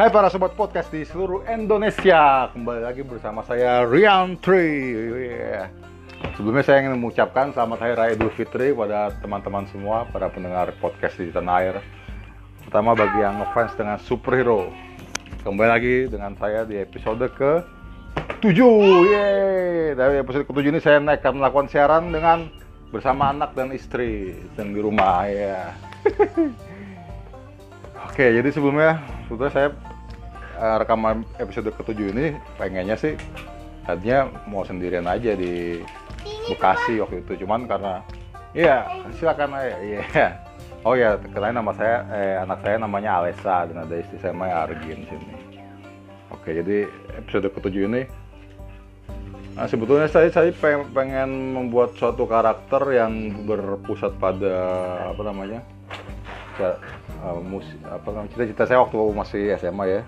Hai para sobat podcast di seluruh Indonesia. Kembali lagi bersama saya Rian Tri. Yeah. Sebelumnya saya ingin mengucapkan selamat Hari Raya Idul Fitri Pada teman-teman semua, para pendengar podcast di tanah air. Pertama bagi yang ngefans dengan superhero. Kembali lagi dengan saya di episode ke 7 Yeay. Dari episode ke 7 ini saya nekat melakukan siaran dengan Bersama anak dan istri Dan di rumah. Ya Oke, jadi sebelumnya sebetulnya saya uh, rekaman episode ke-7 ini pengennya sih tadinya mau sendirian aja di Bekasi waktu itu, cuman karena iya, silakan aja. Iya. Oh ya, kenalin nama saya eh, anak saya namanya Alessa dan ada istri saya namanya Argin sini. Oke, jadi episode ke-7 ini Nah, sebetulnya saya saya pengen membuat suatu karakter yang berpusat pada apa namanya? uh, musik apa namanya cita-cita saya waktu masih SMA ya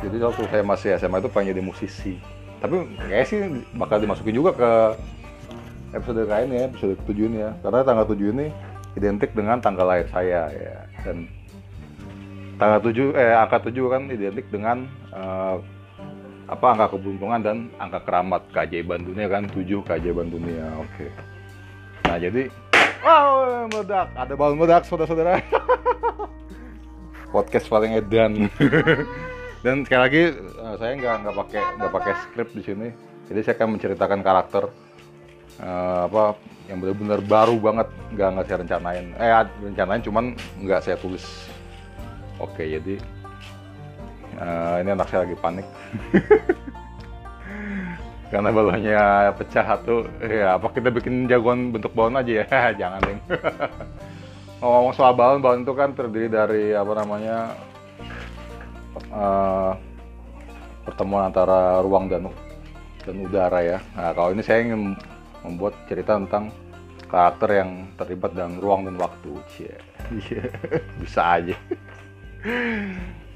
jadi waktu saya masih SMA itu pengen jadi musisi. Tapi kayak sih bakal dimasukin juga ke episode ini ya episode ketujuh ini ya. Karena tanggal 7 ini identik dengan tanggal lahir saya ya. Dan tanggal 7 eh angka 7 kan identik dengan uh, apa angka keberuntungan dan angka keramat keajaiban dunia kan 7 keajaiban dunia oke. Nah jadi wow meledak. Ada balon meledak saudara-saudara. Podcast paling edan dan sekali lagi uh, saya nggak nggak pakai nggak pakai skrip di sini. Jadi saya akan menceritakan karakter uh, apa yang benar-benar baru banget. Nggak nggak saya rencanain. Eh rencanain cuman nggak saya tulis. Oke jadi uh, ini anak saya lagi panik. Karena balonnya pecah satu ya apa kita bikin jagoan bentuk balon aja ya? Jangan deh ngomong soal balon balon itu kan terdiri dari apa namanya uh, pertemuan antara ruang dan dan udara ya. Nah kalau ini saya ingin membuat cerita tentang karakter yang terlibat dalam ruang dan waktu. Yeah. bisa aja.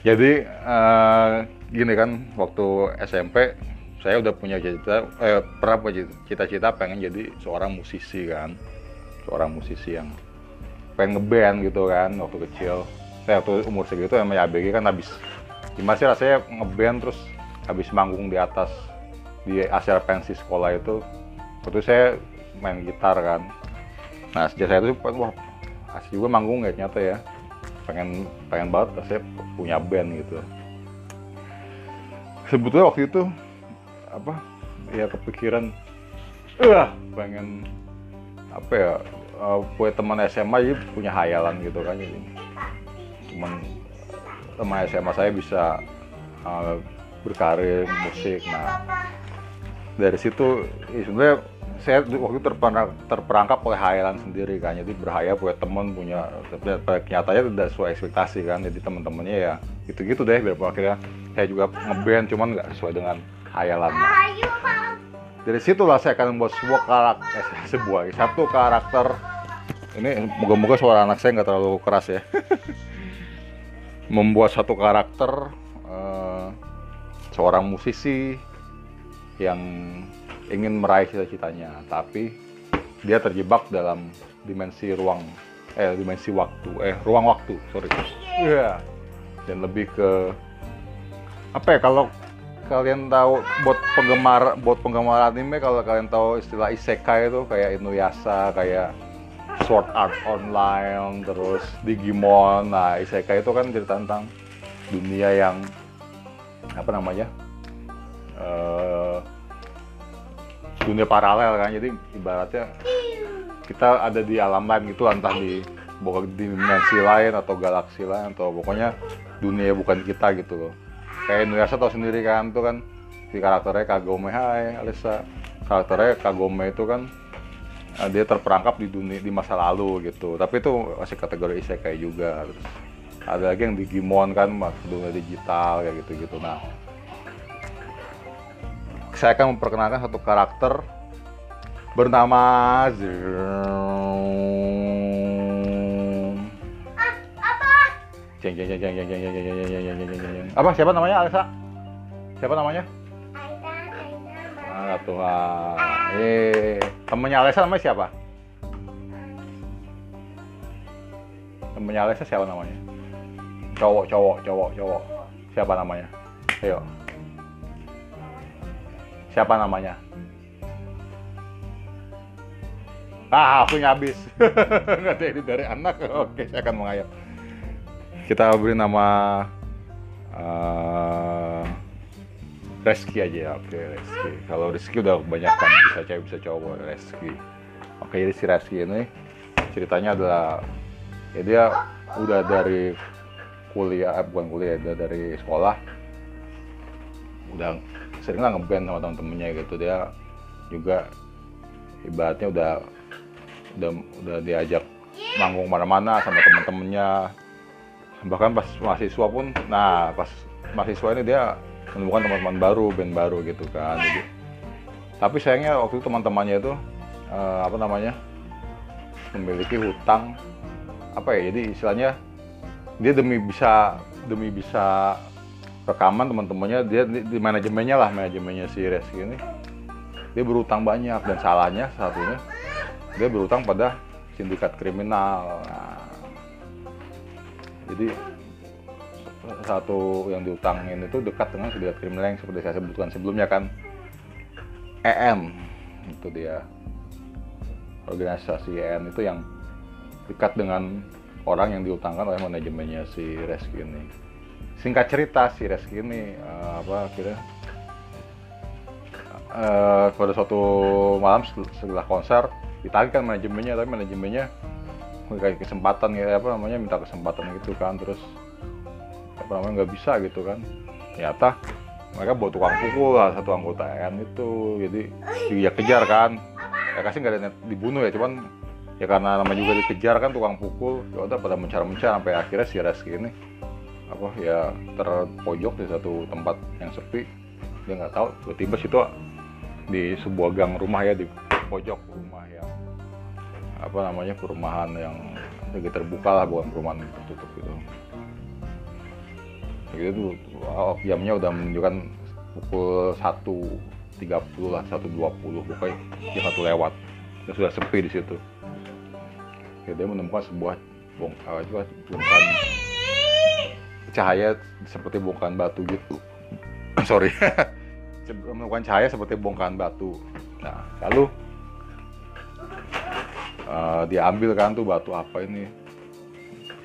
Jadi uh, gini kan waktu SMP saya udah punya cita eh, pernah punya cita-cita pengen jadi seorang musisi kan. Seorang musisi yang pengen ngeband gitu kan waktu kecil. Saya waktu umur segitu emang ABG kan habis gimana sih rasanya ngeband terus habis manggung di atas di acara pensi sekolah itu? Waktu saya main gitar kan. Nah sejak saya itu wah asli juga manggung ya nyata ya. Pengen pengen banget saya punya band gitu. Sebetulnya waktu itu apa ya kepikiran eh pengen apa ya uh, punya teman SMA punya hayalan gitu kan jadi cuman teman SMA saya bisa uh, berkarir musik. Nah dari situ ya sebenarnya saya waktu itu terperangkap, oleh hayalan sendiri kan. Jadi berhayal punya teman punya tapi kenyataannya tidak sesuai ekspektasi kan. Jadi teman-temannya ya gitu-gitu deh biar akhirnya saya juga ngeband cuman nggak sesuai dengan hayalan. Dari situlah saya akan membuat sebuah karakter eh, sebuah satu karakter. Ini moga-moga suara anak saya nggak terlalu keras ya membuat satu karakter uh, seorang musisi yang ingin meraih cita-citanya tapi dia terjebak dalam dimensi ruang eh dimensi waktu eh ruang waktu sorry yeah. dan lebih ke apa ya kalau kalian tahu buat penggemar buat penggemar anime kalau kalian tahu istilah isekai itu kayak Inuyasha kayak Sword Art Online terus Digimon. Nah isekai itu kan cerita tentang dunia yang apa namanya uh, dunia paralel kan. Jadi ibaratnya kita ada di alam lain gitu entah di dimensi lain atau galaksi lain atau pokoknya dunia bukan kita gitu loh. Kayak Inuyasha tau sendiri kan tuh kan si karakternya Kagome. Hai Alisa. Karakternya Kagome itu kan dia terperangkap di dunia di masa lalu gitu tapi itu masih kategori isekai juga terus ada lagi yang Digimon kan dunia digital kayak gitu gitu nah saya akan memperkenalkan satu karakter bernama Jeng jeng jeng jeng jeng jeng jeng jeng jeng jeng jeng jeng jeng jeng. Apa siapa namanya Alexa? Siapa namanya? Ah Tuhan. Eh, temennya Alexa namanya siapa? Temennya Alexa siapa namanya? Cowok, cowok, cowok, cowok. Siapa namanya? Ayo. Siapa namanya? Ah, aku habis. Nggak ada dari anak. Oke, saya akan mengayap. Kita beri nama uh, Reski aja ya. Oke, Reski. Kalau Reski udah kebanyakan bisa cewek bisa cowok Reski. Oke, jadi si Reski ini ceritanya adalah ya dia udah dari kuliah, eh, bukan kuliah, udah dari sekolah udah sering lah ngeband sama temen-temennya gitu dia juga ibaratnya udah udah udah diajak manggung mana-mana sama temen-temennya bahkan pas mahasiswa pun nah pas mahasiswa ini dia menemukan teman-teman baru band baru gitu kan. Jadi tapi sayangnya waktu itu teman-temannya itu uh, apa namanya memiliki hutang apa ya jadi istilahnya dia demi bisa demi bisa rekaman teman-temannya dia di, di manajemennya lah manajemennya si Reski ini. Dia berutang banyak dan salahnya satunya dia berutang pada sindikat kriminal. Nah, jadi satu yang diutangin itu dekat dengan sindikat kriminal yang seperti saya sebutkan sebelumnya kan. EN itu dia. Organisasi EN itu yang dekat dengan orang yang diutangkan oleh manajemennya si Reski ini. Singkat cerita si Reski ini uh, apa kira uh, pada suatu malam setelah konser ditagih kan manajemennya tapi manajemennya kayak kesempatan ya apa namanya minta kesempatan gitu kan terus apa namanya nggak bisa gitu kan. Ternyata mereka bawa tukang pukul lah satu anggota EN itu. Jadi dia kejar kan. Ya kasih nggak ada dibunuh ya cuman ya karena nama juga dikejar kan tukang pukul ya udah pada mencar-mencar sampai akhirnya si Reski ini apa ya terpojok di satu tempat yang sepi. Dia nggak tahu tiba-tiba situ di sebuah gang rumah ya di pojok rumah yang apa namanya perumahan yang lagi terbuka lah bukan perumahan tertutup gitu gitu tuh oh, jamnya udah menunjukkan pukul satu tiga puluh lah satu dua puluh pokoknya dia satu lewat. Dan sudah sepi di situ. Ya, dia menemukan sebuah juga bongkar cahaya seperti bongkahan batu gitu. Sorry. Menemukan cahaya seperti bongkahan batu. Nah lalu uh, dia ambil kan tuh batu apa ini?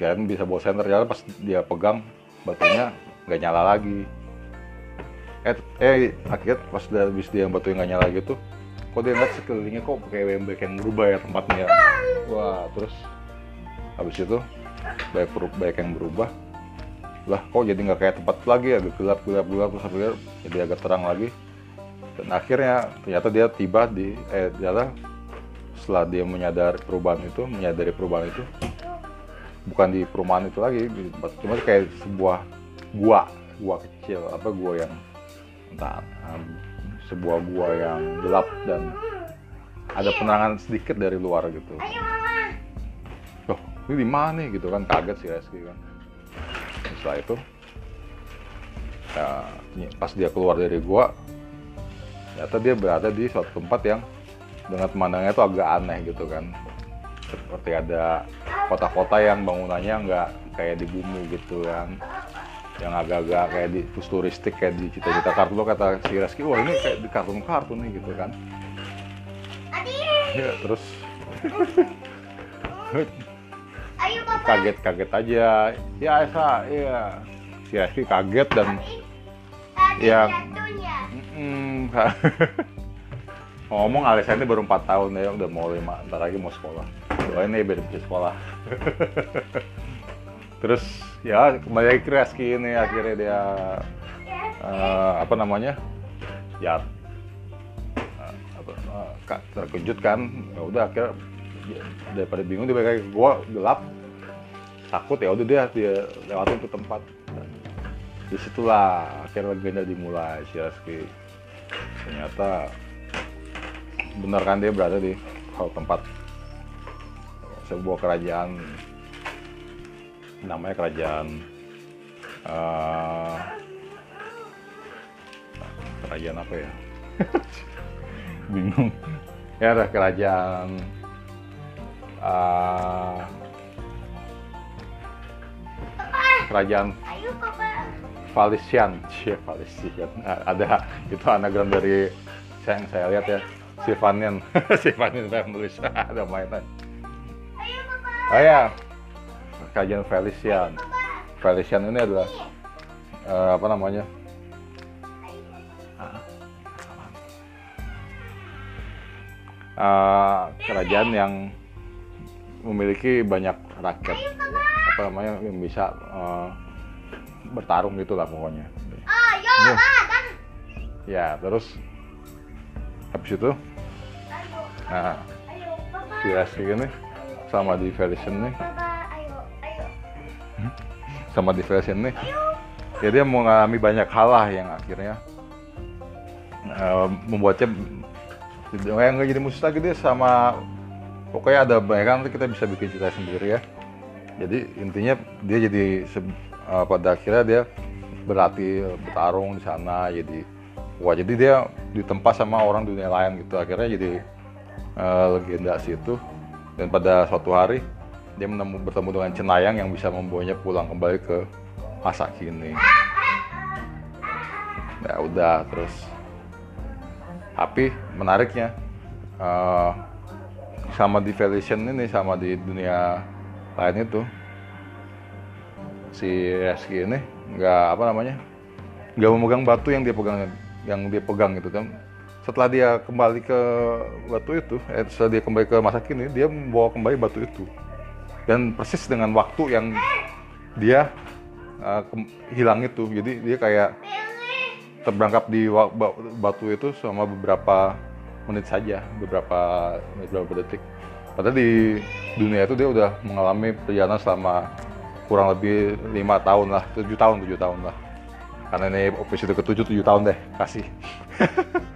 Kan bisa bawa senter. Ya pas dia pegang batunya nggak nyala lagi. Eh eh akhirnya pas dia habis dia yang nggak nyala gitu kok dia ngeliat sekelilingnya kok kayak banyak yang berubah ya tempatnya wah terus habis itu banyak, banyak yang berubah. Lah kok jadi nggak kayak tempat lagi agak gelap gelap gelap terus akhirnya jadi agak terang lagi. Dan akhirnya ternyata dia tiba di eh ternyata setelah dia menyadari perubahan itu menyadari perubahan itu bukan di perumahan itu lagi di tempat cuma kayak sebuah gua gua kecil apa gua yang entah um, sebuah gua yang gelap dan ada penerangan sedikit dari luar gitu. Oh, ini di mana nih? Gitu kan kaget sih Reski kan. Setelah itu ya, pas dia keluar dari gua ternyata dia berada di suatu tempat yang dengan pemandangannya itu agak aneh gitu kan seperti ada kota-kota yang bangunannya nggak kayak di bumi gitu kan. Yang agak-agak kayak di futuristik kayak di cita-cita kartun lo kata si Reski wah ini kayak di kartun-kartun nih gitu kan. Ya terus. Kaget-kaget aja. Ya Esa iya. Si Esi kaget dan ya. mm, ngomong Alisa ini baru 4 tahun ya udah mau lima ntar lagi mau sekolah nih biar bisa sekolah. Terus ya kembali lagi ke Reski ini akhirnya dia uh, apa namanya ya uh, apa, uh, terkejut kan. Ya udah akhirnya daripada bingung dia kayak gua gelap takut ya udah dia dia lewatin tuh tempat. Di situlah akhirnya legenda dimulai si Reski. Ternyata benar kan dia berada di tempat sebuah kerajaan namanya kerajaan uh, kerajaan apa ya? Bingung. Ya ada kerajaan uh, kerajaan Valisian Cie, Valisian Nah, ada itu anagram dari saya yang saya lihat ya. Sivanian Sivanian Family ada mainan oh ya kajian Felician. Felician ini adalah eh, apa namanya? Eh, kerajaan yang memiliki banyak rakyat. Apa namanya? Yang bisa eh, bertarung gitu lah pokoknya kan. ya terus habis itu? Nah si Reski ini sama di Felician nih. Ayo. sama di Felician nih. Ya dia mengalami banyak hal lah yang akhirnya eh, membuatnya yang nggak jadi musik lagi dia sama pokoknya ada banyak nanti kita bisa bikin cerita sendiri ya. Jadi intinya dia jadi eh, pada akhirnya dia berlatih bertarung di sana jadi wah jadi dia ditempa sama orang dunia lain gitu. Akhirnya jadi eh, legenda situ dan pada suatu hari dia menemu, bertemu dengan Cenayang yang bisa membawanya pulang kembali ke masa kini. Ya udah terus. Tapi menariknya eh, sama di Felician ini sama di dunia lain itu si Reski ini nggak apa namanya nggak memegang batu yang dia pegang yang dia pegang gitu kan setelah dia kembali ke batu itu eh, setelah dia kembali ke masa kini dia membawa kembali batu itu dan persis dengan waktu yang dia kem- hilang itu jadi dia kayak terberangkap di batu itu selama beberapa menit saja, beberapa beberapa detik. Padahal di dunia itu dia udah mengalami perjalanan selama kurang lebih lima tahun lah, tujuh tahun, tujuh tahun lah. Karena ini episode ketujuh, tujuh tahun deh, kasih.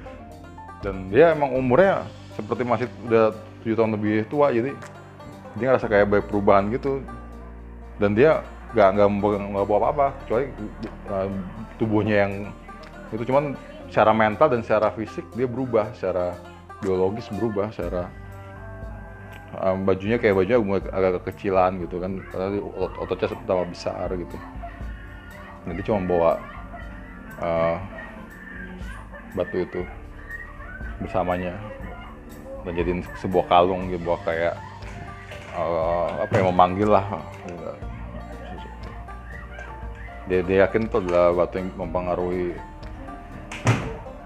Dan dia emang umurnya seperti masih udah tujuh tahun lebih tua, jadi dia ngerasa kayak banyak perubahan gitu. Dan dia nggak nggak nggak bawa apa-apa, kecuali uh, tubuhnya yang itu. Cuman secara mental dan secara fisik dia berubah secara biologis berubah secara um, bajunya kayak bajunya agak kekecilan gitu kan. Karena otot ototnya tambah besar gitu. Nanti cuma bawa uh, batu itu bersamanya dan jadiin sebuah kalung dia bawa kayak uh, apa yang memanggil lah dia, dia yakin itu adalah batu yang mempengaruhi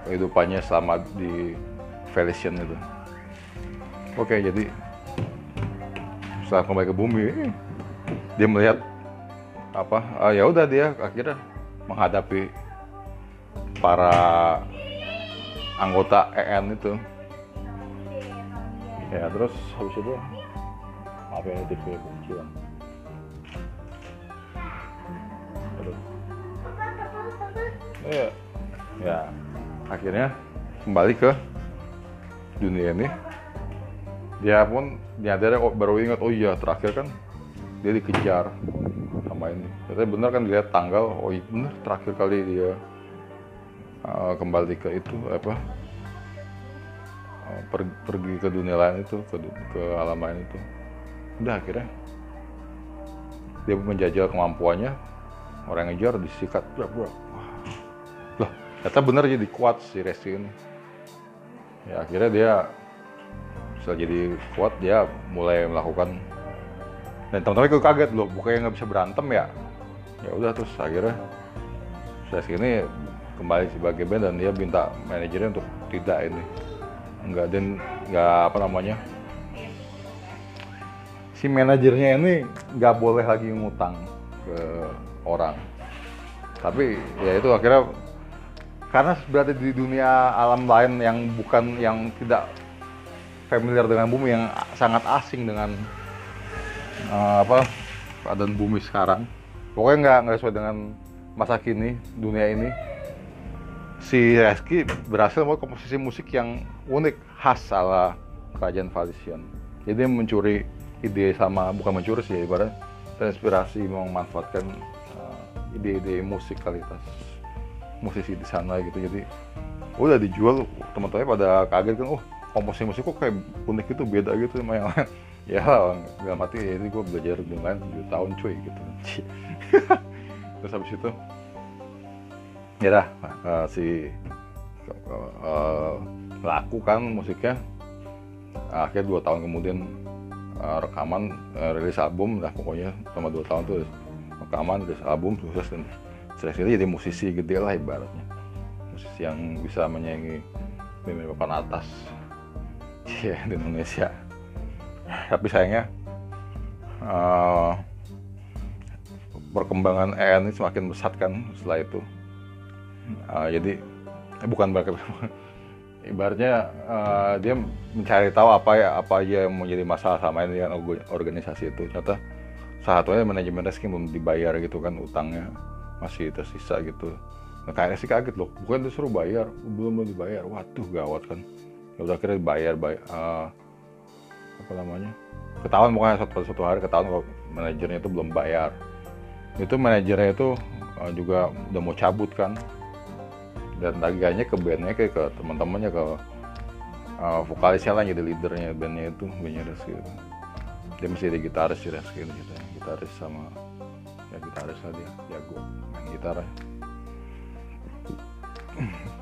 kehidupannya selama di Felician itu. Oke, jadi setelah kembali ke bumi, dia melihat apa? ah, ya udah dia akhirnya menghadapi para anggota EN itu. Ya terus habis itu apa yang TV kecilan. Aduh. Iya. Ya, akhirnya kembali ke dunia ini. Dia pun nyadar baru ingat, oh iya terakhir kan dia dikejar sama ini. Ternyata bener kan dilihat tanggal, oh iya bener terakhir kali dia uh, kembali ke itu apa? uh, per- pergi ke dunia lain itu, ke, ke alam lain itu. Udah akhirnya dia menjajal kemampuannya, orang ngejar disikat. Wah, lah ternyata bener jadi kuat si Resti ini ya akhirnya dia setelah jadi kuat dia mulai melakukan dan teman-teman itu kaget loh bukannya nggak bisa berantem ya ya udah terus akhirnya si Resti ini kembali sebagai band dan dia minta manajernya untuk tidak ini. Enggak dan nggak apa namanya. Si manajernya ini nggak boleh lagi ngutang ke orang. Tapi ya itu akhirnya karena berada di dunia alam lain yang bukan yang tidak familiar dengan bumi yang sangat asing dengan eh, apa keadaan bumi sekarang. Pokoknya nggak nggak sesuai dengan masa kini dunia ini si Reski berhasil membuat komposisi musik yang unik khas ala kerajaan Valisian jadi mencuri ide sama bukan mencuri sih ibarat terinspirasi memanfaatkan eh, ide-ide musikalitas musisi di sana gitu. Jadi udah dijual teman-temannya pada kaget kan oh komposisi musik kok kayak unik gitu beda gitu sama yang lain. Ya nggak mati ya ini gue belajar dengan lain 7 tahun cuy gitu. Terus habis itu ya dah eh, si eh, laku kan musiknya akhirnya dua tahun kemudian eh, rekaman eh, rilis album lah pokoknya selama dua tahun tuh rekaman rilis album sukses dan itu jadi musisi gede lah ibaratnya. Musisi yang bisa menyaingi band papan atas Iya, di Indonesia. Tapi sayangnya eh, perkembangan EN ini semakin besar kan setelah itu Eh, jadi bukan berarti ibaratnya eh, dia mencari tahu apa ya apa aja yang menjadi masalah sama ini dengan orga- organisasi itu. Ternyata salah satunya manajemen Reski belum dibayar gitu kan utangnya masih tersisa gitu. Nah kayaknya sih kaget loh. Bukan disuruh bayar belum belum dibayar. Waduh gawat kan. Ya udah akhirnya dibayar bay- eh, apa namanya ketahuan pokoknya satu, suatu hari ketahuan kalau manajernya itu belum bayar. Itu manajernya itu eh, juga udah mau cabut kan dan tagihannya ke bandnya ke, ke teman-temannya ke uh, vokalisnya lah jadi leadernya bandnya itu bandnya Reski itu. Dia mesti ada gitaris si Reski ini gitu gitaris sama ya gitaris lah dia jago main gitar ya.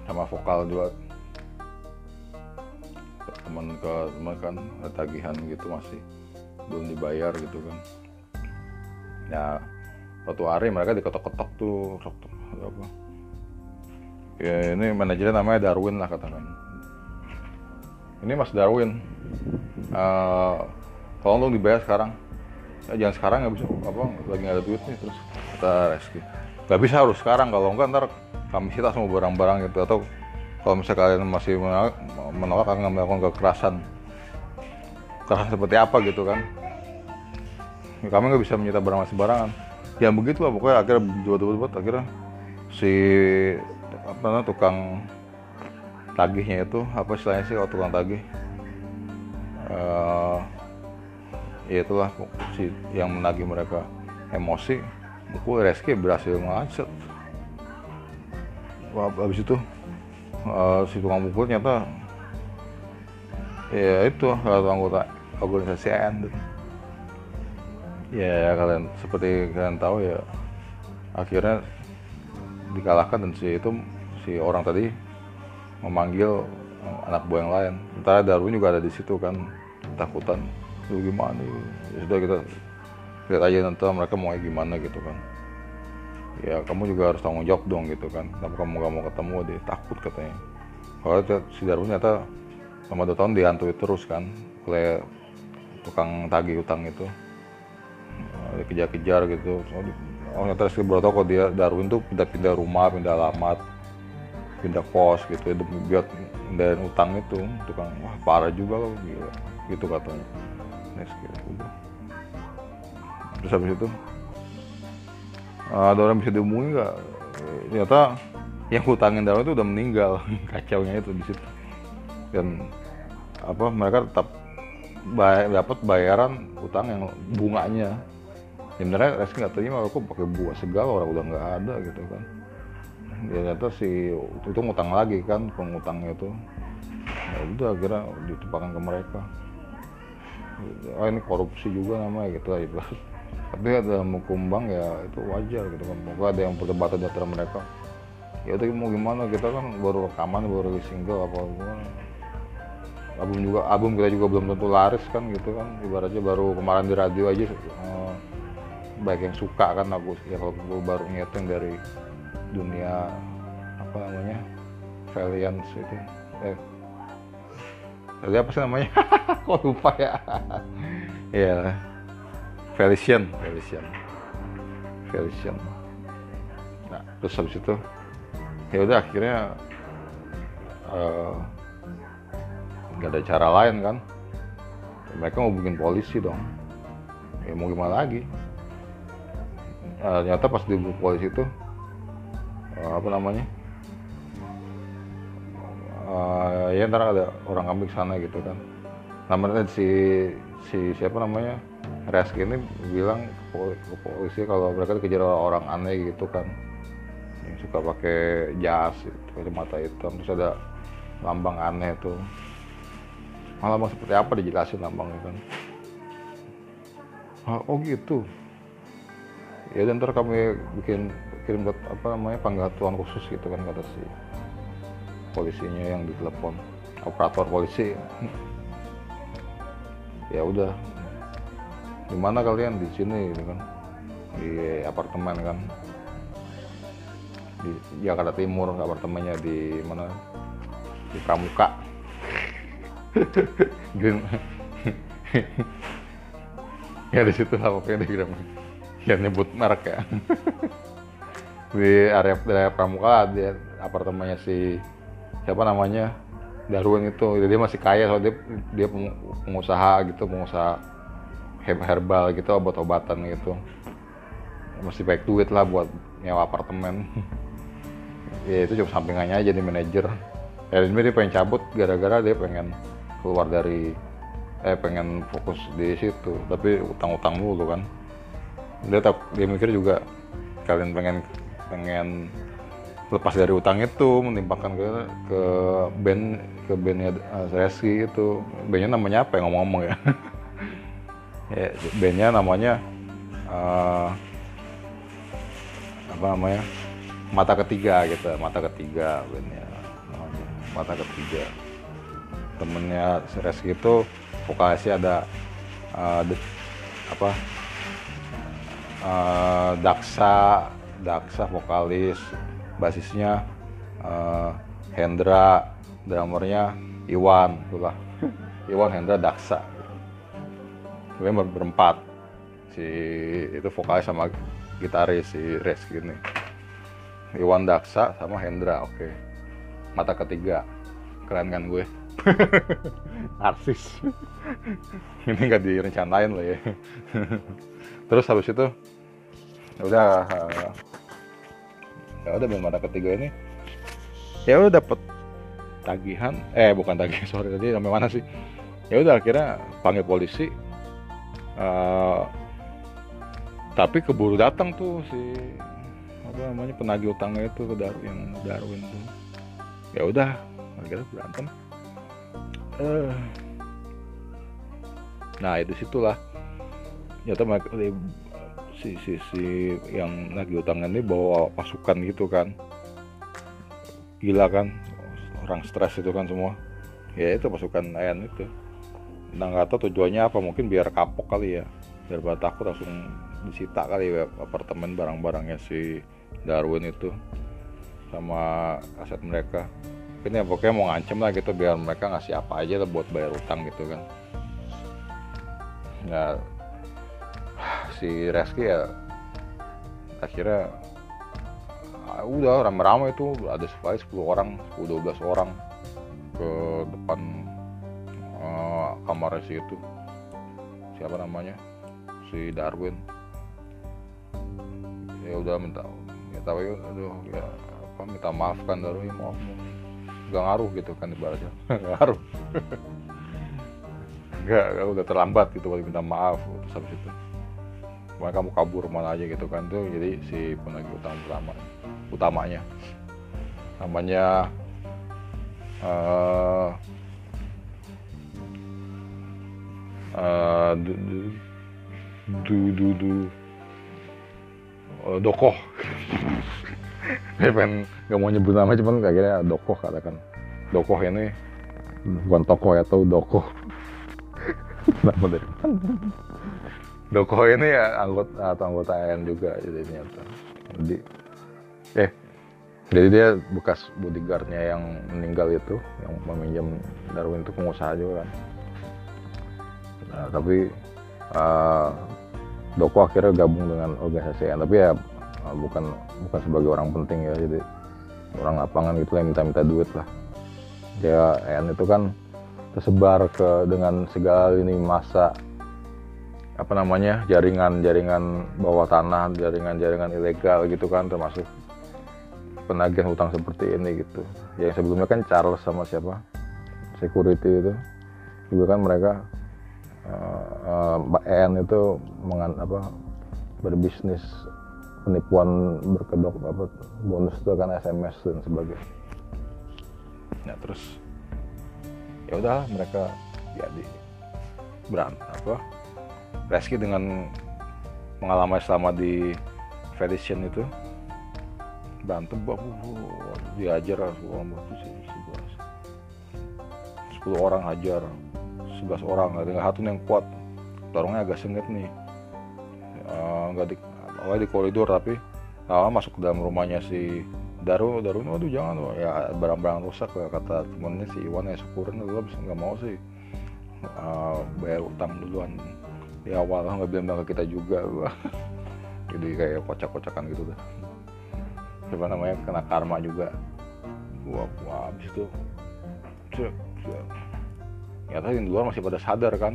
sama vokal juga. Teman ke teman kan tagihan gitu masih belum dibayar gitu kan. Ya suatu hari mereka diketok-ketok tuh apa ya ini manajernya namanya Darwin lah katakan ini Mas Darwin. Eh tolong dong dibayar sekarang. Ya, jangan sekarang nggak bisa. Apa lagi nggak ada duit nih terus kata Reski nggak bisa harus sekarang. Kalau enggak ntar kami sita semua barang-barang gitu. Atau kalau misalnya kalian masih menolak, menolak akan melakukan kekerasan. Kekerasan seperti apa gitu kan. Ya, kami nggak bisa menyita barang sembarangan. Ya begitu lah pokoknya akhirnya buat-buat akhirnya si apa tukang tagihnya itu apa istilahnya sih kalau tukang tagih? Eh ya itulah si yang menagih mereka. Emosi mukul Reski berhasil Wah, habis itu eh, si tukang mukul ternyata ya itu satu anggota organisasi AN ya kalian seperti kalian tahu ya akhirnya dikalahkan dan si itu si orang tadi memanggil eh, anak buah yang lain. Sementara Darwin juga ada di situ kan takutan. Lu gimana? Ya sudah kita lihat aja nanti mereka mau gimana gitu kan. Ya kamu juga harus tanggung jawab dong gitu kan. Kenapa kamu gak mau ketemu dia takut katanya. Kalau si Darwin ternyata selama dua tahun dihantui terus kan oleh tukang tagih utang itu. Eh, Dikejar-kejar gitu. Oh, ternyata Rizky Broto kok dia Darwin tuh pindah-pindah rumah, pindah alamat, pindah kos gitu demi biar hindarin utang itu tukang wah parah juga loh gila gitu katanya. Rizky udah. Terus habis itu ada orang bisa dihubungi nggak? Ternyata yang hutangin Darwin itu udah meninggal kacaunya itu di situ. Dan apa mereka tetap bay- dapat bayaran utang yang bunganya. Sebenarnya Reski nggak terima aku pakai buah segala orang udah nggak ada gitu kan ya ternyata si itu ngutang lagi kan pengutangnya itu ya udah akhirnya ditumpahkan ke mereka. Ah ini korupsi juga namanya gitu lah ibarat tapi dalam hukum bank ya itu wajar gitu kan. Moga ada yang perdebatan di antara mereka. Ya udah mau gimana? Kita kan baru rekaman baru single apa gimana? Album juga album kita juga belum tentu laris kan gitu kan. Ibaratnya baru kemarin di radio aja eh, baik yang suka kan aku ya kalau baru ngitung dari dunia apa namanya Valiance itu. Eh. Tadi apa sih namanya? Kok lupa ya? Ya Felician Felician. Felician. Nah terus habis itu ya udah akhirnya eh, nggak ada cara lain kan? Mereka mau bikin polisi dong. Ya mau gimana lagi? Eh, ternyata pas di polisi itu apa namanya? Eh, ya ntar ada orang kambing sana gitu kan. Namanya si si siapa namanya? Reski ini bilang ke pol- ke polisi kalau mereka dikejar orang aneh gitu kan. Yang suka pakai jas gitu, kacamata hitam terus ada lambang aneh tuh. Malah lambang seperti apa dijelasin lambangnya kan? "Ah, oh gitu. Ya dan ntar kami bikin kirim buat apa namanya penggatuan khusus gitu kan kata si polisinya yang ditelepon. Operator polisi. Ya udah. Di mana kalian? Di sini gitu kan. Di apartemen kan. Di Jakarta Timur apartemennya di mana? Di Pramuka. Green. Ya di situ lah pokoknya di Green yang nyebut merek ya di area daerah Pramuka di apartemennya si siapa namanya Darwin itu. Dia masih kaya soalnya dia, dia peng- pengusaha gitu pengusaha herbal gitu obat-obatan gitu. Masih baik duit lah buat nyewa apartemen. Ya itu cuma sampingannya aja jadi manajer. Ini dia pengen cabut gara-gara dia pengen keluar dari eh pengen fokus di situ. Tapi utang-utang dulu kan. Dia tak dia mikir juga kalian pengen pengen lepas dari utang itu menimpakan ke ke band ke bandnya uh, Reski itu. Bandnya namanya apa yang ngomong-ngomong ya? Ya bandnya namanya uh, apa namanya? Mata ketiga gitu mata ketiga bandnya namanya mata ketiga. Temennya Reski itu vokalisnya ada uh, de- apa? Uh, Daksa Daksa vokalis basisnya uh, Hendra drummernya Iwan itulah. Iwan Hendra Daksa gue ber- berempat. Si itu vokalis sama gitaris si Reski ini. Iwan Daksa sama Hendra oke. Mata ketiga. Keren kan gue? Artis. Ini nggak direncanain loh ya. Terus habis itu udah uh, ya udah band mata ketiga ini. Ya udah dapet. Tagihan. Eh bukan tagihan sorry tadi sampai mana sih? Ya udah akhirnya panggil polisi. Eh, tapi keburu datang tuh si apa namanya penagih utangnya itu ke Dar yang Darwin tuh ya udah akhirnya berantem. Eh, nah itu situlah ternyata mereka si si si yang nagih utangnya ini bawa pasukan gitu kan. Gila kan orang stres itu kan semua. Ya itu pasukan Ayan itu. Nah nggak tahu tujuannya apa mungkin biar kapok kali ya. Biar pada takut langsung disita kali ya apartemen barang-barangnya si Darwin itu sama aset mereka. Ini ya pokoknya mau ngancem lah gitu biar mereka ngasih apa aja lah buat bayar utang gitu kan. Ya si Reski ya akhirnya ah, udah rame-rame itu ada sekali 10 orang 10-12 orang ke depan eh, kamarnya si itu. Siapa namanya? Si Darwin. Ya udah minta ya tahu ya aduh ya apa minta maaf kan Darwin maaf nggak ngaruh gitu kan ibaratnya nggak ngaruh. Nggak udah terlambat gitu baru minta maaf terus habis itu mereka mau kabur mana aja gitu kan. Tuh jadi si penagih utang utama utamanya. Namanya eh eh, du, du, du, du, du, eh, dokoh. Saya pengen nggak mau nyebut nama cuman kayaknya dokoh katakan. Dokoh ini bukan tokoh ya atau dokoh. Nama dari mana dokoh ini ya anggota atau anggota AN juga jadi ternyata. Jadi eh jadi dia bekas bodyguardnya yang meninggal itu yang meminjam Darwin itu pengusaha juga kan. Nah, tapi uh, Doko akhirnya gabung dengan organisasi AN tapi ya uh, bukan bukan sebagai orang penting ya jadi orang lapangan gitu yang minta-minta duit lah. Dia AN itu kan tersebar ke dengan segala ini masa apa namanya jaringan-jaringan bawah tanah jaringan-jaringan ilegal gitu kan termasuk penagihan hutang seperti ini gitu. Yang sebelumnya kan Charles sama siapa? Security itu. Juga kan mereka uh, Mbak En itu mengan, apa, berbisnis penipuan berkedok apa bonus itu kan SMS dan sebagainya. Nah terus ya udah mereka jadi beran apa Reski dengan pengalaman selama di Federation itu berantem uh, diajar orang sepuluh orang hajar sebelas orang ada satu yang kuat. Dorongnya agak sengit nih. Eh, nggak di awalnya di koridor tapi awal masuk ke dalam rumahnya si Daru. Daru aduh jangan Wah, ya barang-barang rusak ya kata temennya si Iwan ya syukurin lu nggak mau sih. Eh, bayar utang duluan di awal nggak bilang ke kita juga gua. Jadi kayak kocak-kocakan gitu dah apa namanya kena karma juga. Wah, wah abis itu cek cek. Ternyata yang di luar masih pada sadar kan.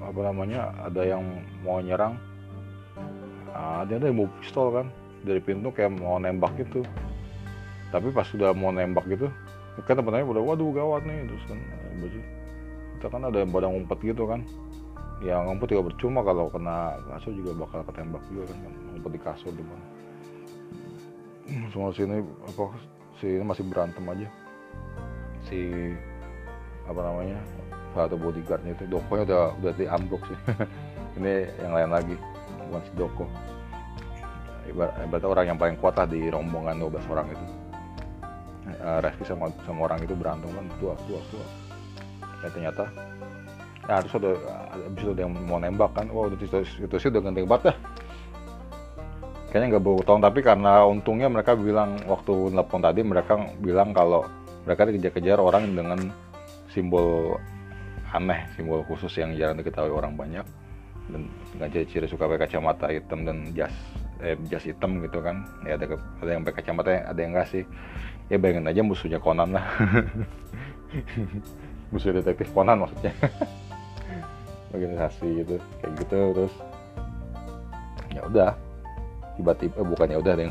Apa namanya ada yang mau nyerang. Ah, dia ada yang mau pistol kan. Dari pintu kayak mau nembak gitu. Tapi pas sudah mau nembak gitu kan teman-temannya udah waduh gawat nih. Terus kan kita kan ada yang pada ngumpet gitu kan yang ngumpet juga percuma kalau kena kasur juga bakal ketembak juga kan ngumpet di kasur di mana. Semua sini apa si ini masih berantem aja. Si apa namanya satu bodyguardnya itu dokonya udah udah di ambruk sih. Ini yang lain lagi bukan si doko. Ibarat, orang yang paling kuat lah di rombongan 12 orang itu. Uh, Reski sama, sama orang itu berantem kan tua tua tua. Dan ternyata ya terus ada habis itu ada yang mau nembak kan. Wah itu, itu, itu sih udah ganteng banget dah. Kayaknya nggak bawa tolong tapi karena untungnya mereka bilang waktu nelfon tadi mereka bilang kalau mereka dikejar-kejar orang dengan simbol aneh simbol khusus yang jarang diketahui orang banyak. Dan dengan ciri-ciri suka pakai kacamata hitam dan jas eh, jas hitam gitu kan. Ya ada ada yang pakai kacamata ada yang enggak sih. Ya bayangin aja musuhnya Conan lah. Musuh detektif Conan maksudnya organisasi gitu kayak gitu terus ya udah tiba-tiba eh, bukannya udah deh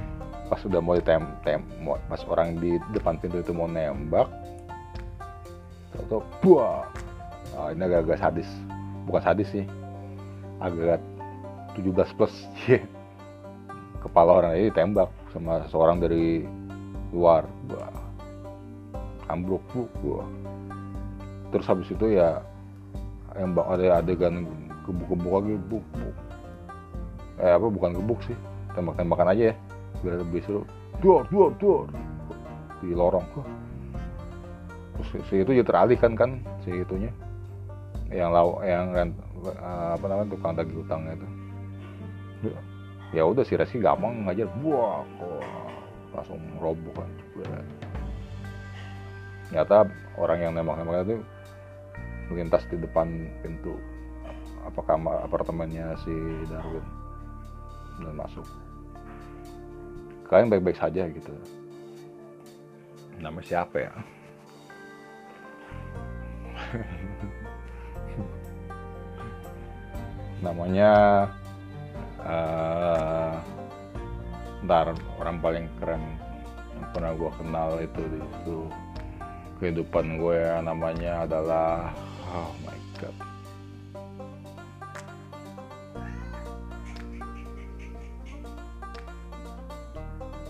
pas udah mau ditem tem mau- pas orang di depan pintu itu mau nembak atau buah Ah, ini agak-agak sadis bukan sadis sih agak 17 plus Cie. kepala orang ini ditembak sama seorang dari luar Wah. ambruk bu Wah. terus habis itu ya yang ada adegan gebuk-gebuk lagi buk, buk. eh apa bukan gebuk sih. Tembak-tembakan aja ya. Biar lebih seru. Dor dor dor di lorong. Terus si- itu jadi teralihkan kan si itunya. Yang lau yang eh, apa namanya tukang tagih utangnya itu. Ya udah si Reski gampang ngajar. Buah wah, langsung roboh kan. Ternyata orang yang nembak-nembak itu melintas di depan pintu apa kamar apartemennya si Darwin dan masuk. Kalian baik-baik saja gitu. Nama siapa ya? Namanya eh ntar orang paling keren yang pernah gue kenal itu di itu kehidupan gue namanya adalah oh my god.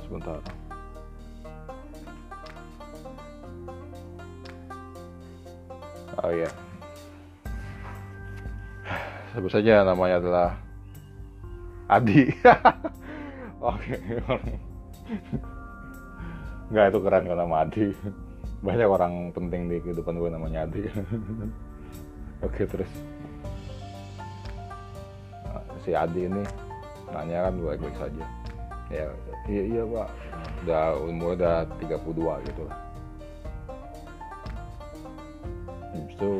Sebentar. Oh iya. Sebut saja namanya adalah Adi. Oke. Nggak itu keren kalau nama Adi. Banyak orang penting di kehidupan gue namanya Adi oke terus. Si Adi ini nanya kan baik-baik saja. Ya iya iya pak. Udah umur udah 32 gitu lah. Habis itu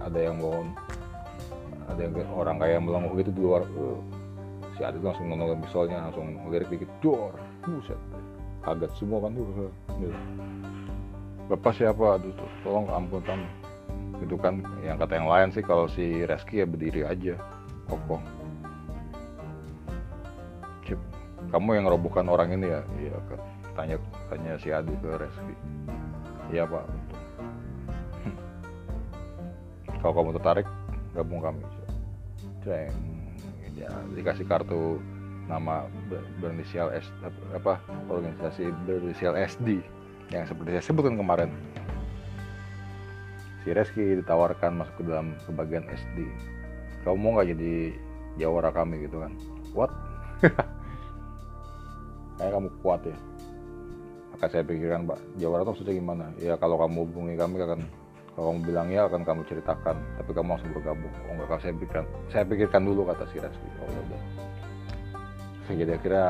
ada yang mau ada yang orang kayak melongo gitu di luar eh, si Adit langsung nonton misalnya langsung ngelirik dikit dor buset. Kaget semua kan tuh gitu. bapak siapa aduh tuh, tolong ampun tam itu kan yang kata yang lain sih kalau si Reski ya berdiri aja kokoh. Cip, kamu yang ngerobohkan orang ini ya? Iya tanya tanya si Adi ke Reski. Iya pak. Kalau kamu tertarik gabung kami. Ceng ya, dikasih kartu nama ber- berinisial S apa organisasi berinisial SD yang seperti saya sebutkan kemarin si Reski ditawarkan masuk ke dalam ke bagian SD kamu mau nggak jadi jawara kami gitu kan? What? Kayak kamu kuat ya. Maka saya pikirkan Pak Jawa Barat maksudnya gimana? Ya kalau kamu hubungi kami akan kalau kamu bilang ya akan kamu ceritakan. Tapi kamu langsung bergabung. Oh enggak kalau saya pikirkan saya pikirkan dulu kata si Reski. Oh ya udah. Jadi akhirnya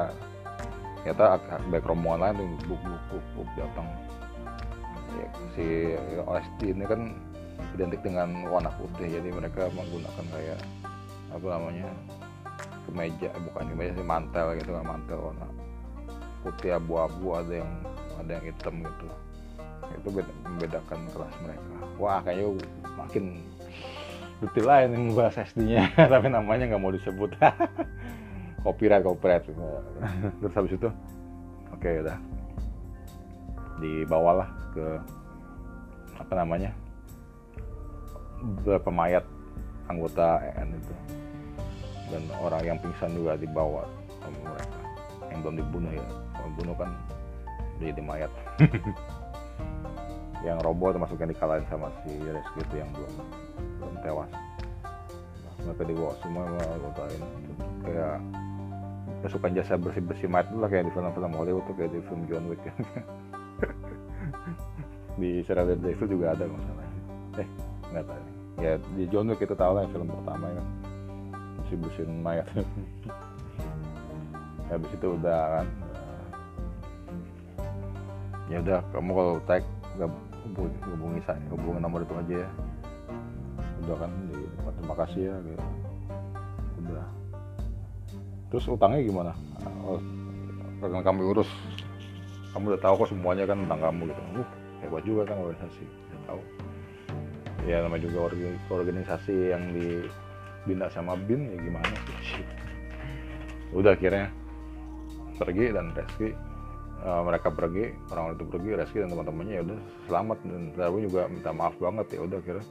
ternyata baik rombongan lain tuh buk buk buk buk datang si OSD ini kan identik dengan warna putih jadi mereka menggunakan kayak apa namanya kemeja bukan kemeja sih mantel gitu kan mantel warna putih abu-abu ada yang ada yang hitam gitu. Itu beda, membedakan kelas mereka. Wah kayaknya makin detail lain yang bahas SD-nya tapi namanya nggak mau disebut. Copyright copyright. Terus habis itu? Oke okay, udah dibawalah ke apa namanya beberapa mayat anggota EN itu. Dan orang yang pingsan juga dibawa sama mereka. Yang belum dibunuh ya. Kalau dibunuh kan jadi mayat. Yang robo termasuk yang dikalahin sama si Reski itu yang belum belum tewas. Nah, mereka dibawa semua ngelakuin kayak pasukan jasa bersih bersih mayat lah kayak di film-film Hollywood tuh kayak di film John Wick di serial Devil juga ada masalah eh nggak tahu. Ya di John Wick itu tahu lah film pertama kan. Bersih bersihin mayat ya, habis itu udah kan. Ya udah kamu kalau tag hubungi, hubungi saya. Hubungi nomor itu aja ya. Udah kan di terima kasih ya gitu. Udah. Terus utangnya gimana? Oh, karena kami urus. Kamu udah tahu kok semuanya kan tentang kamu gitu. Uh hebat juga kan organisasi udah tahu. Ya namanya juga organisasi yang dibina sama bin ya gimana sih? Udah akhirnya pergi dan Reski uh, mereka pergi orang itu pergi Reski dan teman-temannya ya udah selamat. Dan Darwin juga minta maaf banget ya udah kira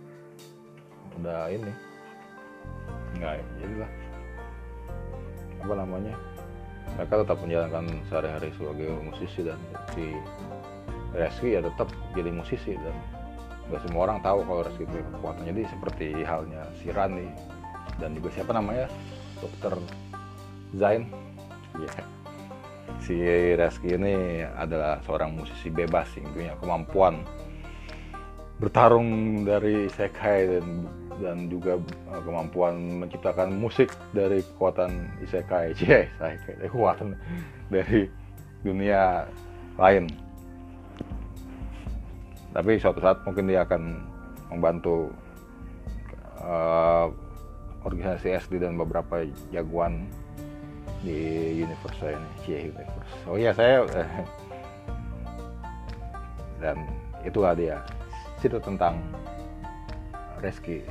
udah ini nggak jadilah apa namanya? Mereka tetap menjalankan sehari-hari sebagai musisi dan si Reski ya tetap jadi musisi dan nggak semua orang tahu kalau Reski punya kekuatan jadi seperti halnya si Rani dan juga siapa namanya dokter Zain yeah. si Reski ini adalah seorang musisi bebas yang punya kemampuan bertarung dari isekai dan dan juga uh, kemampuan menciptakan musik dari kekuatan isekai, cie, isekai, kekuatan dari dunia lain. Tapi suatu saat mungkin dia akan membantu uh, organisasi SD dan beberapa jagoan di universe saya ini, cie universe. Oh iya saya dan itulah dia situ tentang Reski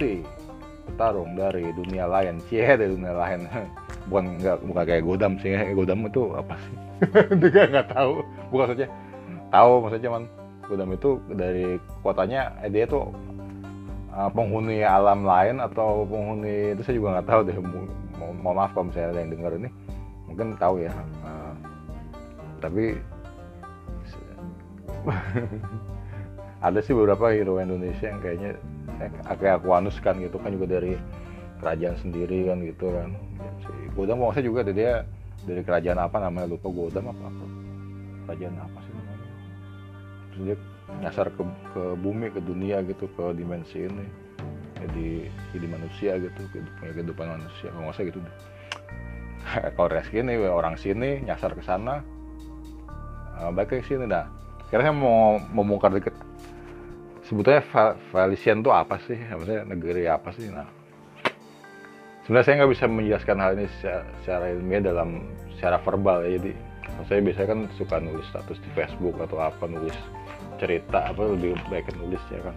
si petarung dari dunia lain. Cie dari dunia lain. Bukan nggak bukan kayak Godam sih Godam itu apa sih? Juga nggak tahu. Bukan saja tahu maksudnya cuman Godam itu dari kotanya eh, dia tuh uh, penghuni alam lain atau penghuni itu saya juga nggak tahu deh mau, maaf kalau misalnya ada yang dengar ini mungkin tahu ya uh, tapi ada sih beberapa hero Indonesia yang kayaknya eh, kayak Aquanus kan gitu kan juga dari kerajaan sendiri kan gitu kan. Si Godam maksudnya juga dia dari kerajaan apa namanya lupa Godam apa kerajaan apa sih dia nyasar ke, ke bumi ke dunia gitu ke dimensi ini jadi jadi manusia gitu punya kehidupan manusia kalau usah gitu kalau Reski ini orang sini nyasar ke sana uh, balik ke sini dah kira saya mau membongkar dikit sebetulnya Valisian itu apa sih? Maksudnya negeri apa sih? Nah, sebenarnya saya nggak bisa menjelaskan hal ini secara, secara ilmiah dalam secara verbal ya. Jadi saya biasanya kan suka nulis status di Facebook atau apa nulis cerita apa lebih baik nulis ya kan.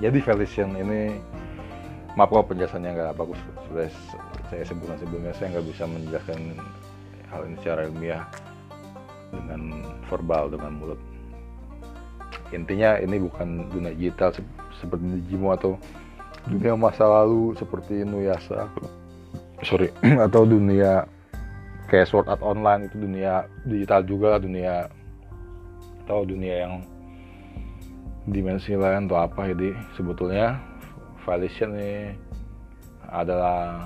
Jadi Valisian ini maaf kalau penjelasannya nggak bagus. Sudah saya sebutkan sebelumnya saya nggak bisa menjelaskan hal ini secara ilmiah dengan verbal dengan mulut intinya ini bukan dunia digital seperti Digimo atau dunia masa lalu seperti Nuyasa sorry atau dunia kayak Sword Art Online itu dunia digital juga dunia atau dunia yang dimensi lain atau apa. Jadi sebetulnya Valisian ini adalah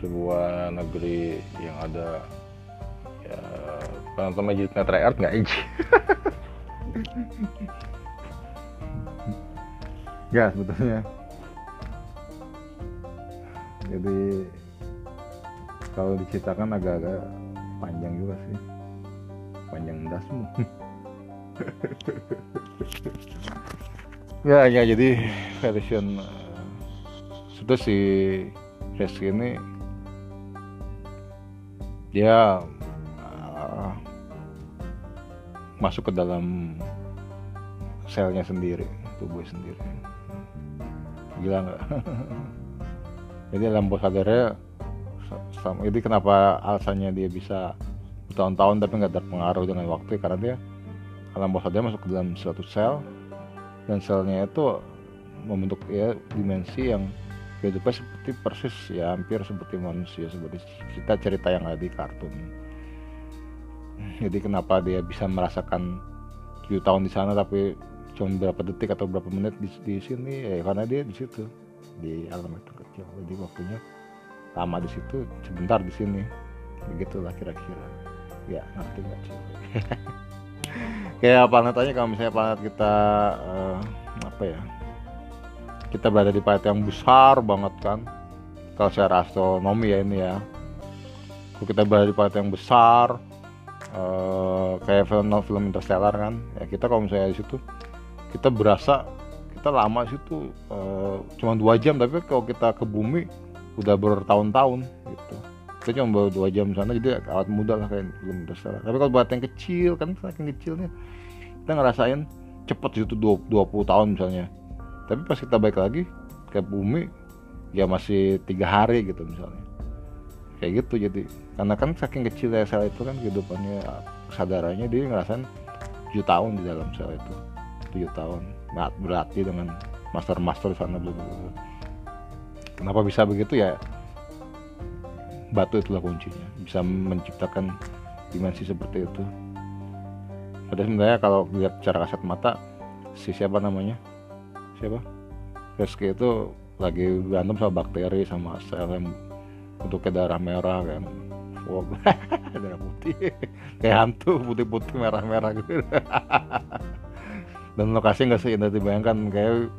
sebuah negeri yang ada ya penonton Magicnya Treyarch nggak Iji ya sebetulnya. Jadi kalau diceritakan agak-agak panjang juga sih. Panjang dasmu ya ya jadi version uh, sudah si Reski ini dia uh, masuk ke dalam selnya sendiri tubuh sendiri. Gila nggak? Jadi alam bawah sadarnya sama jadi kenapa alasannya dia bisa bertahun-tahun tapi nggak terpengaruh dengan waktu? Karena dia alam bawah sadar masuk ke dalam suatu sel dan selnya itu membentuk ya dimensi yang hidupnya seperti persis ya hampir seperti manusia seperti cerita cerita yang ada di kartun. Jadi kenapa dia bisa merasakan tujuh tahun di sana tapi cuma berapa detik atau berapa menit di, di sini? Ya karena dia di situ di alam itu kecil. Jadi waktunya lama di situ sebentar di sini. Begitulah kira-kira. Ya ngerti nggak sih kayak planet aja kalau misalnya planet kita uh, apa ya kita berada di planet yang besar banget kan. Kalau secara astronomi ya ini ya. Kalau kita berada di planet yang besar uh, kayak film film Interstellar kan. Ya kita kalau misalnya di situ kita berasa kita lama situ uh, cuma dua jam. Tapi kalau kita ke bumi udah bertahun-tahun gitu kita cuma baru dua jam sana jadi awet muda lah kayak film Interstellar tapi kalau buat yang kecil kan saking kecilnya kita ngerasain cepet situ 20 tahun misalnya. Tapi pas kita balik lagi ke bumi ya masih tiga hari gitu misalnya. Kayak gitu jadi. Karena kan saking kecil ya sel itu kan kehidupannya kesadarannya dia ngerasain 7 tahun di dalam sel itu. 7 tahun. Nah, berarti dengan master-master sana belum. Kenapa bisa begitu? Ya batu itulah kuncinya. Bisa menciptakan dimensi seperti itu. Pada sebenarnya kalau lihat secara kasat mata si siapa namanya? Siapa? Reski itu lagi berantem sama bakteri sama sel yang bentuknya darah merah kan. Wow, darah putih. Kayak hantu putih-putih merah-merah gitu. Dan lokasi nggak seindah dibayangkan kayak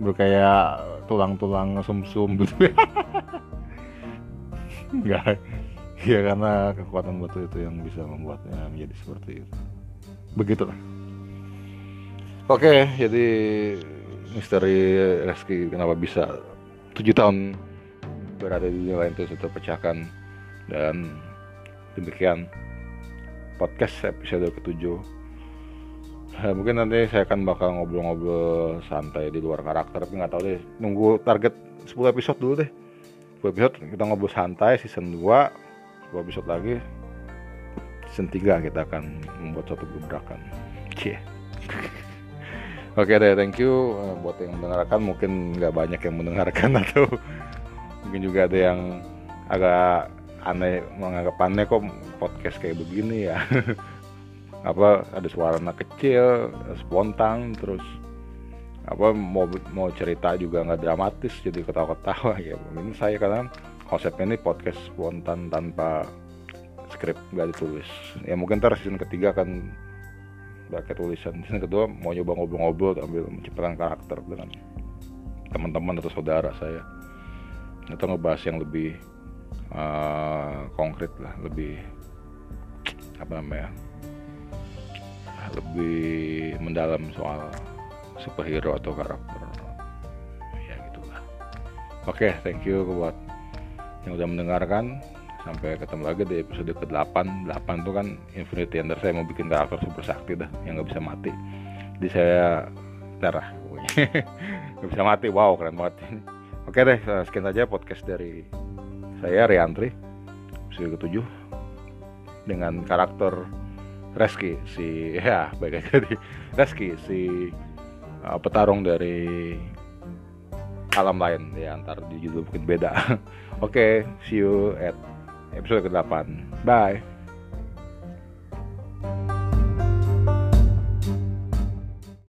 berkayak tulang-tulang sumsum gitu enggak ya karena kekuatan batu itu yang bisa membuatnya menjadi seperti itu. Begitulah. Oke jadi misteri Reski kenapa bisa tujuh tahun berada di dunia lain itu sudah pecahkan. Dan demikian podcast episode ketujuh. Nah, mungkin nanti saya akan bakal ngobrol-ngobrol santai di luar karakter tapi nggak tahu deh. Nunggu target 10 episode dulu deh 10 episode kita ngobrol santai season 2 10 episode lagi season 3 kita akan membuat suatu gebrakan Oke deh, thank you uh, buat yang mendengarkan. Mungkin nggak banyak yang mendengarkan atau mungkin juga ada yang agak aneh menganggap aneh kok podcast kayak begini ya. apa ada suara anak kecil, spontan, terus apa mau mau cerita juga nggak dramatis jadi ketawa-ketawa ya. Ini saya karena konsepnya ini podcast spontan tanpa skrip nggak ditulis. Ya mungkin ntar season ketiga kan pakai tulisan season kedua mau nyoba ngobrol-ngobrol ambil menciptakan karakter dengan teman-teman atau saudara saya. Atau ngebahas yang lebih uh, konkret lah lebih apa namanya lebih mendalam soal superhero atau karakter. Ya gitulah. Oke okay, thank you buat yang udah mendengarkan. Sampai ketemu lagi di episode ke-8 8 itu kan Infinity Ender saya mau bikin karakter super sakti dah yang nggak bisa mati. Jadi saya darah nggak bisa mati. Wow keren banget. Oke deh sekian aja podcast dari saya Riantri episode ke-7 dengan karakter Reski si ya baik aja di Reski si uh, petarung dari alam lain ya antar di judul mungkin beda. Oke okay, see you at episode ke-8 bye